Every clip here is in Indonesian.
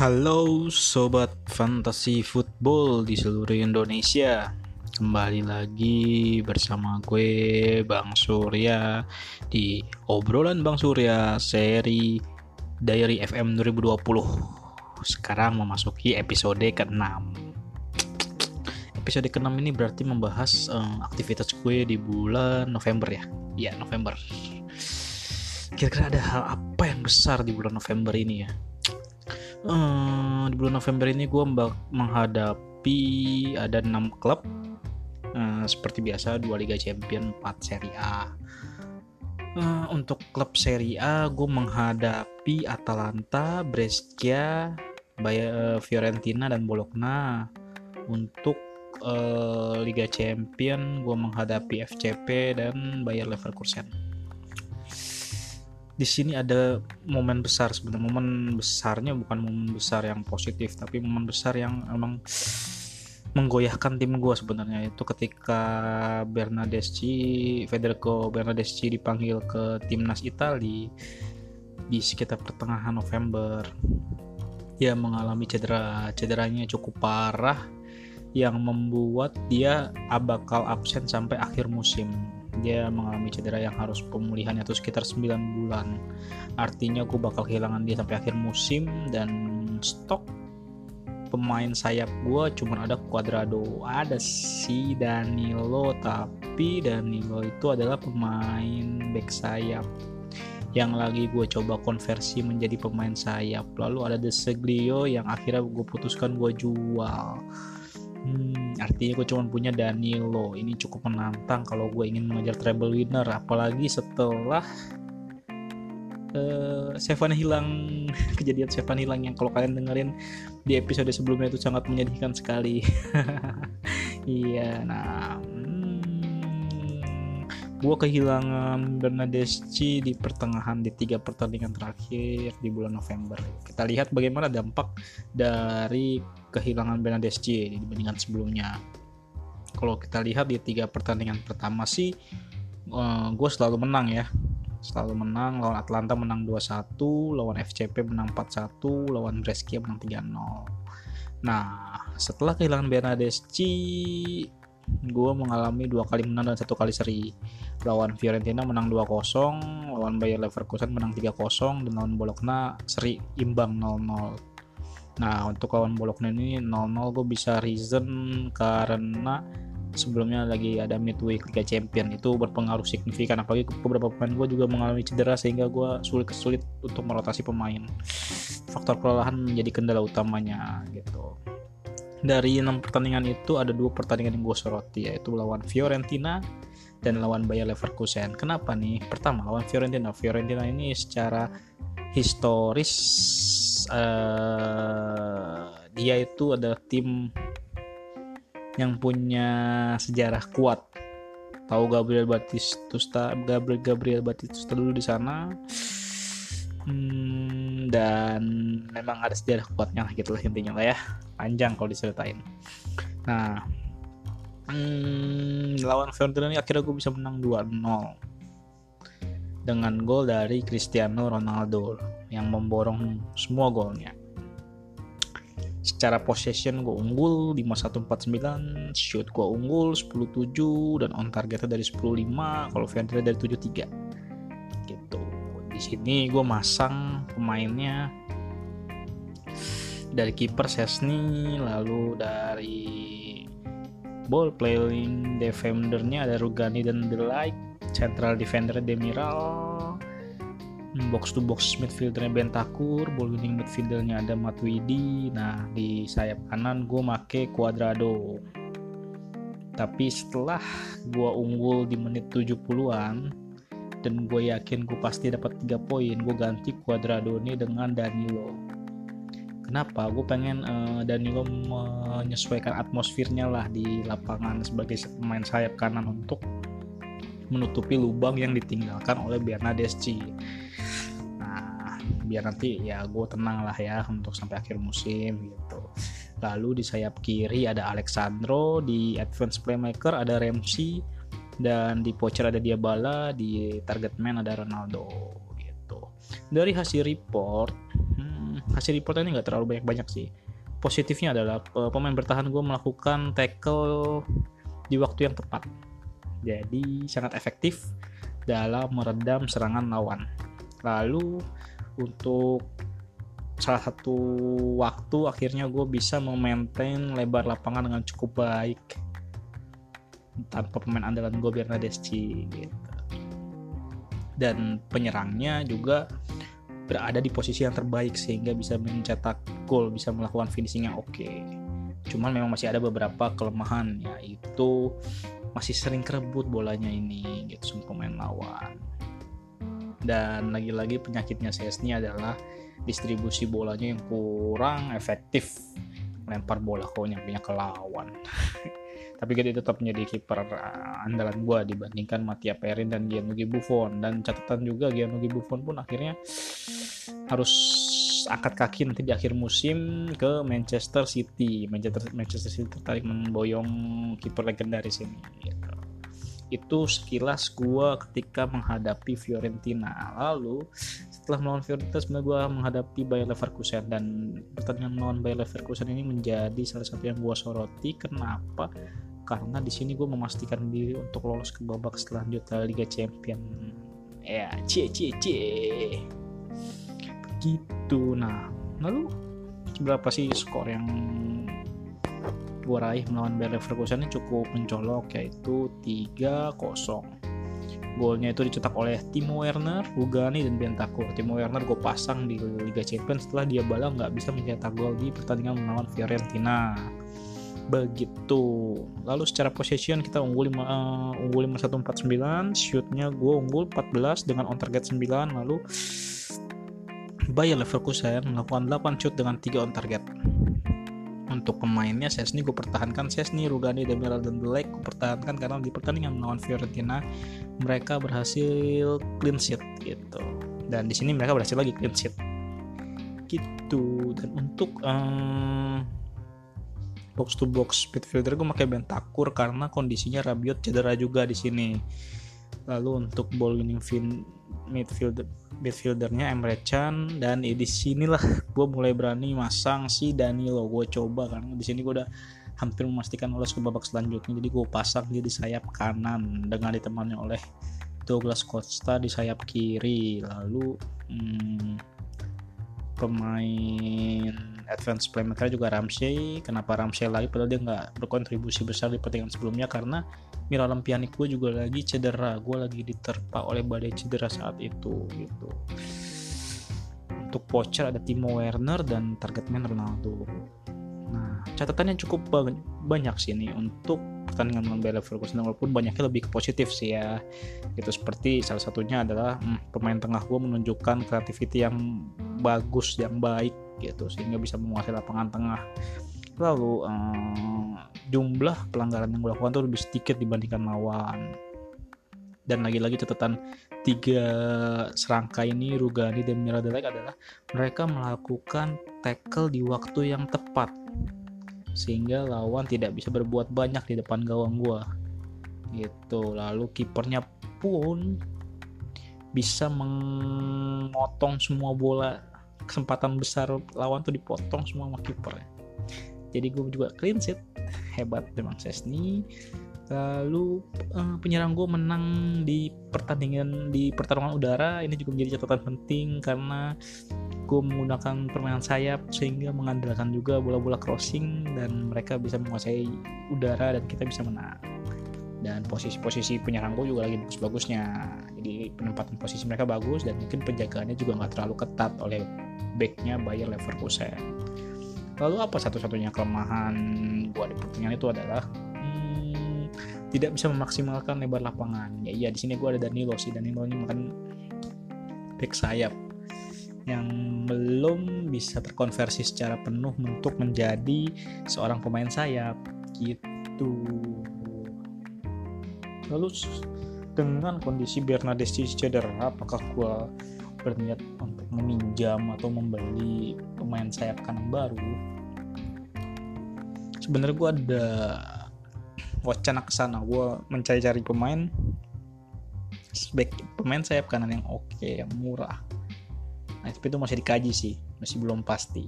Halo sobat fantasi football di seluruh Indonesia. Kembali lagi bersama gue Bang Surya Di obrolan Bang Surya seri Diary FM 2020 Sekarang memasuki episode ke-6 Episode ke-6 ini berarti membahas um, aktivitas gue di bulan November ya? Iya November. Kira-kira ada hal apa yang besar di bulan November ini ya uh, di bulan November ini gue menghadapi ada enam klub. Uh, seperti biasa dua Liga Champion 4 Serie A. Uh, untuk klub Serie A gue menghadapi Atalanta Brescia Bayer Fiorentina dan Bologna. Untuk Liga Champion gue menghadapi FCP dan Bayer Leverkusen di sini ada momen besar sebenarnya. Momen besarnya bukan momen besar yang positif tapi momen besar yang emang menggoyahkan tim gue sebenarnya. Itu ketika Bernadeschi Federico Bernadeschi dipanggil ke timnas Italia di sekitar pertengahan November. Dia mengalami cedera. Cederanya cukup parah yang membuat dia bakal absen sampai akhir musim dia mengalami cedera yang harus pemulihannya itu sekitar 9 bulan. Artinya gue bakal kehilangan dia sampai akhir musim dan stok pemain sayap gue cuma ada Cuadrado ada si Danilo tapi Danilo itu adalah pemain back sayap. Yang lagi gue coba konversi menjadi pemain sayap lalu ada De Seglio yang akhirnya gue putuskan gue jual. Hmm, artinya gue cuma punya Danilo. Ini cukup menantang kalau gue ingin mengejar treble winner. Apalagi setelah uh, Sevan hilang kejadian Sevan hilang yang kalau kalian dengerin di episode sebelumnya itu sangat menyedihkan sekali. iya, nah gue kehilangan Bernadeschi di pertengahan di tiga pertandingan terakhir di bulan November. Kita lihat bagaimana dampak dari kehilangan Bernadeschi dibandingkan sebelumnya. Kalau kita lihat di tiga pertandingan pertama sih, eh, gue selalu menang ya. Selalu menang, lawan Atlanta menang 2-1, lawan FCP menang 4-1, lawan Brescia menang 3-0. Nah, setelah kehilangan Bernadeschi, gue mengalami dua kali menang dan satu kali seri. Lawan Fiorentina menang 2-0 lawan Bayer Leverkusen menang 3-0 dan lawan Bologna seri imbang 0-0 nah untuk lawan Bologna ini 0-0 gue bisa reason karena sebelumnya lagi ada midweek Liga Champion. Itu berpengaruh signifikan apalagi beberapa pemain gue juga mengalami cedera sehingga gue sulit kesulit untuk merotasi pemain. Faktor kelelahan menjadi kendala utamanya gitu dari enam pertandingan itu ada dua pertandingan yang gue soroti yaitu lawan Fiorentina dan lawan Bayer Leverkusen. Kenapa nih? Pertama lawan Fiorentina. Fiorentina ini secara historis uh, dia itu adalah tim yang punya sejarah kuat. Tahu Gabriel Batistusta, Gabriel Gabriel Batistusta dulu di sana. Hmm, dan memang ada sejarah kuatnya lah gitu lah intinya lah ya. Panjang kalau diceritain. Nah hmm, lawan Fiorentina ini akhirnya gue bisa menang 2-0 dengan gol dari Cristiano Ronaldo yang memborong semua golnya. Secara possession gue unggul 5149 shoot gue unggul 10-7 dan on targetnya dari 10-5 kalau Fiorentina dari 7-3 di sini gue masang pemainnya dari kiper Sesni lalu dari ball playing defendernya ada Rugani dan The Light central defender Demiral box to box midfieldernya Bentakur ball winning midfieldernya ada Matuidi. Nah di sayap kanan gue make Cuadrado. Tapi setelah gue unggul di menit 70-an dan gue yakin gue pasti dapat 3 poin. Gue ganti Cuadrado ini dengan Danilo. Kenapa? Gue pengen uh, Danilo menyesuaikan atmosfernya lah di lapangan sebagai pemain sayap kanan untuk menutupi lubang yang ditinggalkan oleh Bernadeschi nah biar nanti ya gue tenang lah ya untuk sampai akhir musim gitu. Lalu di sayap kiri ada Alexandro di advance playmaker ada Ramsey dan di voucher ada Diabala di target man ada Ronaldo gitu. Dari hasil report hmm, hasil reportnya ini nggak terlalu banyak-banyak sih. Positifnya adalah pemain bertahan gue melakukan tackle di waktu yang tepat. Jadi sangat efektif dalam meredam serangan lawan. Lalu untuk salah satu waktu akhirnya gue bisa memaintain lebar lapangan dengan cukup baik tanpa pemain andalan gue Bernadeschi gitu. Dan penyerangnya juga berada di posisi yang terbaik sehingga bisa mencetak gol bisa melakukan finishing yang oke. Okay. cuman memang masih ada beberapa kelemahan yaitu masih sering kerebut bolanya ini gitu sama pemain lawan. Dan lagi-lagi penyakitnya ini adalah distribusi bolanya yang kurang efektif. Lempar bola nyampe ke lawan tapi kita tetap menjadi kiper uh, andalan gua dibandingkan Mattia Perin dan Gianluigi Buffon. Dan catatan juga Gianluigi Buffon pun akhirnya harus angkat kaki nanti di akhir musim ke Manchester City. Manchester Manchester City tertarik memboyong kiper legendaris ini gitu. Itu sekilas gue ketika menghadapi Fiorentina. Lalu setelah melawan Fiorentina sebenarnya gue menghadapi Bayer Leverkusen. Dan pertandingan melawan Bayer Leverkusen ini menjadi salah satu yang gue soroti. Kenapa karena di sini gue memastikan diri untuk lolos ke babak selanjutnya Liga Champion ya cie cie cie begitu nah lalu berapa sih skor yang gue raih melawan Bayer Leverkusen ini cukup mencolok yaitu 3-0 golnya itu dicetak oleh Timo Werner, Rugani, dan Bentancur. Timo Werner gue pasang di Liga Champions setelah dia bala nggak bisa mencetak gol di pertandingan melawan Fiorentina. Begitu. Lalu secara possession kita unggul 5, uh, unggul 5149, shootnya gue unggul 14 dengan on target 9, lalu Bayer Leverkusen melakukan 8 shoot dengan 3 on target. Untuk pemainnya Sesni gue pertahankan. Sesni, Rugani, Demiral dan Black gue pertahankan karena di pertandingan melawan Fiorentina mereka berhasil clean sheet gitu. Dan di sini mereka berhasil lagi clean sheet. Gitu. Dan untuk um, box to box midfielder gue pakai Bentakur karena kondisinya Rabiot cedera juga di sini. Lalu untuk ball winning midfielder midfieldernya Emre Can dan ya di sinilah gue mulai berani masang si Danilo. Gue coba karena di sini gue udah hampir memastikan lolos ke babak selanjutnya jadi gue pasang dia di sayap kanan dengan ditemani oleh Douglas Costa di sayap kiri. Lalu hmm, pemain advance playmaker juga Ramsey. Kenapa Ramsey lagi padahal dia nggak berkontribusi besar di pertandingan sebelumnya karena Miralem Pjanic gue juga lagi cedera. Gue lagi diterpa oleh badai cedera saat itu gitu. Untuk voucher ada Timo Werner dan target man Ronaldo. Nah catatannya cukup banyak sih nih untuk pertandingan melawan Bayer Leverkusen. Walaupun banyaknya lebih ke positif sih ya. Itu seperti salah satunya adalah hmm, pemain tengah gue menunjukkan kreativiti yang bagus yang baik gitu sehingga bisa menguasai lapangan tengah. Lalu um, jumlah pelanggaran yang gue lakukan tuh lebih sedikit dibandingkan lawan. Dan lagi-lagi catatan tiga serangka ini Rugani dan Miradelek adalah mereka melakukan tackle di waktu yang tepat. Sehingga lawan tidak bisa berbuat banyak di depan gawang gua. Gitu. Lalu kipernya pun bisa memotong semua bola kesempatan besar lawan tuh dipotong semua sama kipernya jadi gue juga clean sheet hebat memang Sesni. Lalu uh, penyerang gue menang di pertandingan di pertarungan udara. Ini juga menjadi catatan penting karena gue menggunakan permainan sayap sehingga mengandalkan juga bola-bola crossing dan mereka bisa menguasai udara dan kita bisa menang. Dan posisi-posisi penyerang gue juga lagi bagus-bagusnya. Jadi penempatan posisi mereka bagus dan mungkin penjagaannya juga nggak terlalu ketat oleh backnya Bayer Leverkusen Lalu apa satu-satunya kelemahan gua di pertandingan itu adalah hmm, tidak bisa memaksimalkan lebar lapangan. Ya iya di sini gua ada Danilo sih Danilo ini makan back sayap yang belum bisa terkonversi secara penuh untuk menjadi seorang pemain sayap gitu. Lalu dengan kondisi Bernadeschi cedera, apakah gua berniat untuk meminjam atau membeli pemain sayap kanan baru sebenarnya gue ada wacana ke sana. Gue mencari-cari pemain sebaik pemain sayap kanan yang oke yang murah. Nah tapi itu masih dikaji sih masih belum pasti.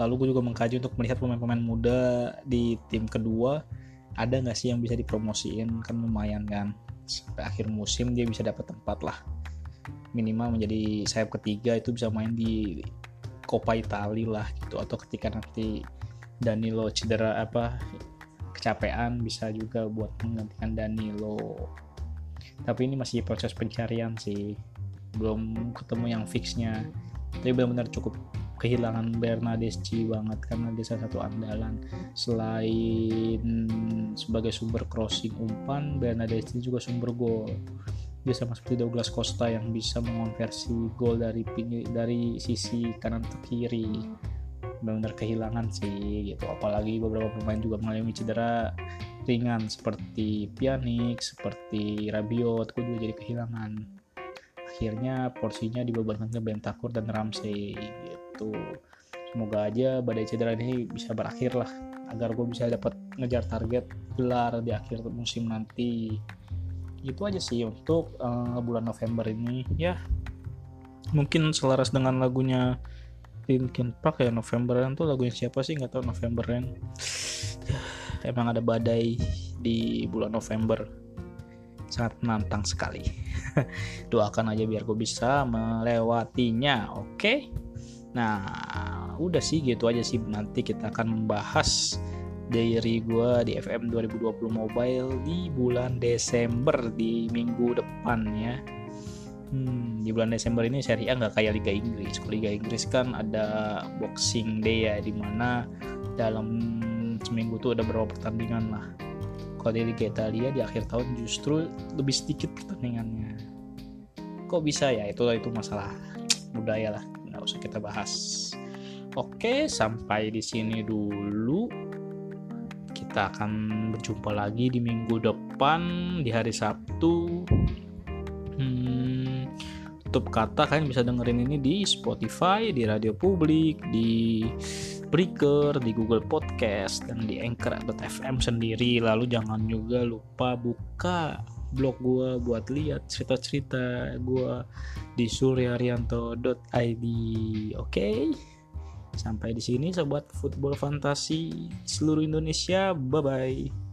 Lalu gue juga mengkaji untuk melihat pemain-pemain muda di tim kedua ada nggak sih yang bisa dipromosiin? Kan lumayan kan sampai akhir musim dia bisa dapat tempat lah minimal menjadi sayap ketiga itu bisa main di Coppa Italia lah gitu. Atau ketika nanti Danilo cedera apa kecapean bisa juga buat menggantikan Danilo. Tapi ini masih proses pencarian sih. Belum ketemu yang fixnya. Tapi benar-benar cukup kehilangan Bernadeschi banget karena dia salah satu andalan. Selain sebagai sumber crossing umpan Bernadeschi juga sumber gol dia sama seperti Douglas Costa yang bisa mengonversi gol dari dari sisi kanan ke kiri. Benar-benar kehilangan sih gitu. Apalagi beberapa pemain juga mengalami cedera ringan seperti Pjanic seperti Rabiot itu juga jadi kehilangan. Akhirnya porsinya dibebankan ke Bentakur dan Ramsey gitu. Semoga aja badai cedera ini bisa berakhir lah agar gue bisa dapat ngejar target gelar di akhir musim nanti itu aja sih untuk uh, bulan November ini. Ya. Mungkin selaras dengan lagunya Linkin Park ya Novemberan tuh lagunya siapa sih? Nggak tahu Novemberan. Emang ada badai di bulan November. Sangat menantang sekali. Doakan aja biar gue bisa melewatinya oke? Okay? nah udah sih gitu aja sih. Nanti kita akan membahas diary gue di FM 2020 Mobile di bulan Desember di minggu depan ya. Hmm, di bulan Desember ini Serie A nggak kayak Liga Inggris. Kalau Liga Inggris kan ada Boxing Day ya di mana dalam seminggu tuh ada beberapa pertandingan lah. Kalau di Liga Italia di akhir tahun justru lebih sedikit pertandingannya. Kok bisa ya? Itu itu masalah budaya lah. Nggak usah kita bahas. Oke sampai di sini dulu kita akan berjumpa lagi di minggu depan di hari Sabtu hmm, tutup kata kalian bisa dengerin ini di Spotify di Radio Publik di Breaker, di Google Podcast, dan di Anchor.fm sendiri. Lalu jangan juga lupa buka blog gue buat lihat cerita-cerita gue di suryarianto.id. Oke. Okay? Sampai di sini sobat football fantasi seluruh Indonesia. Bye bye.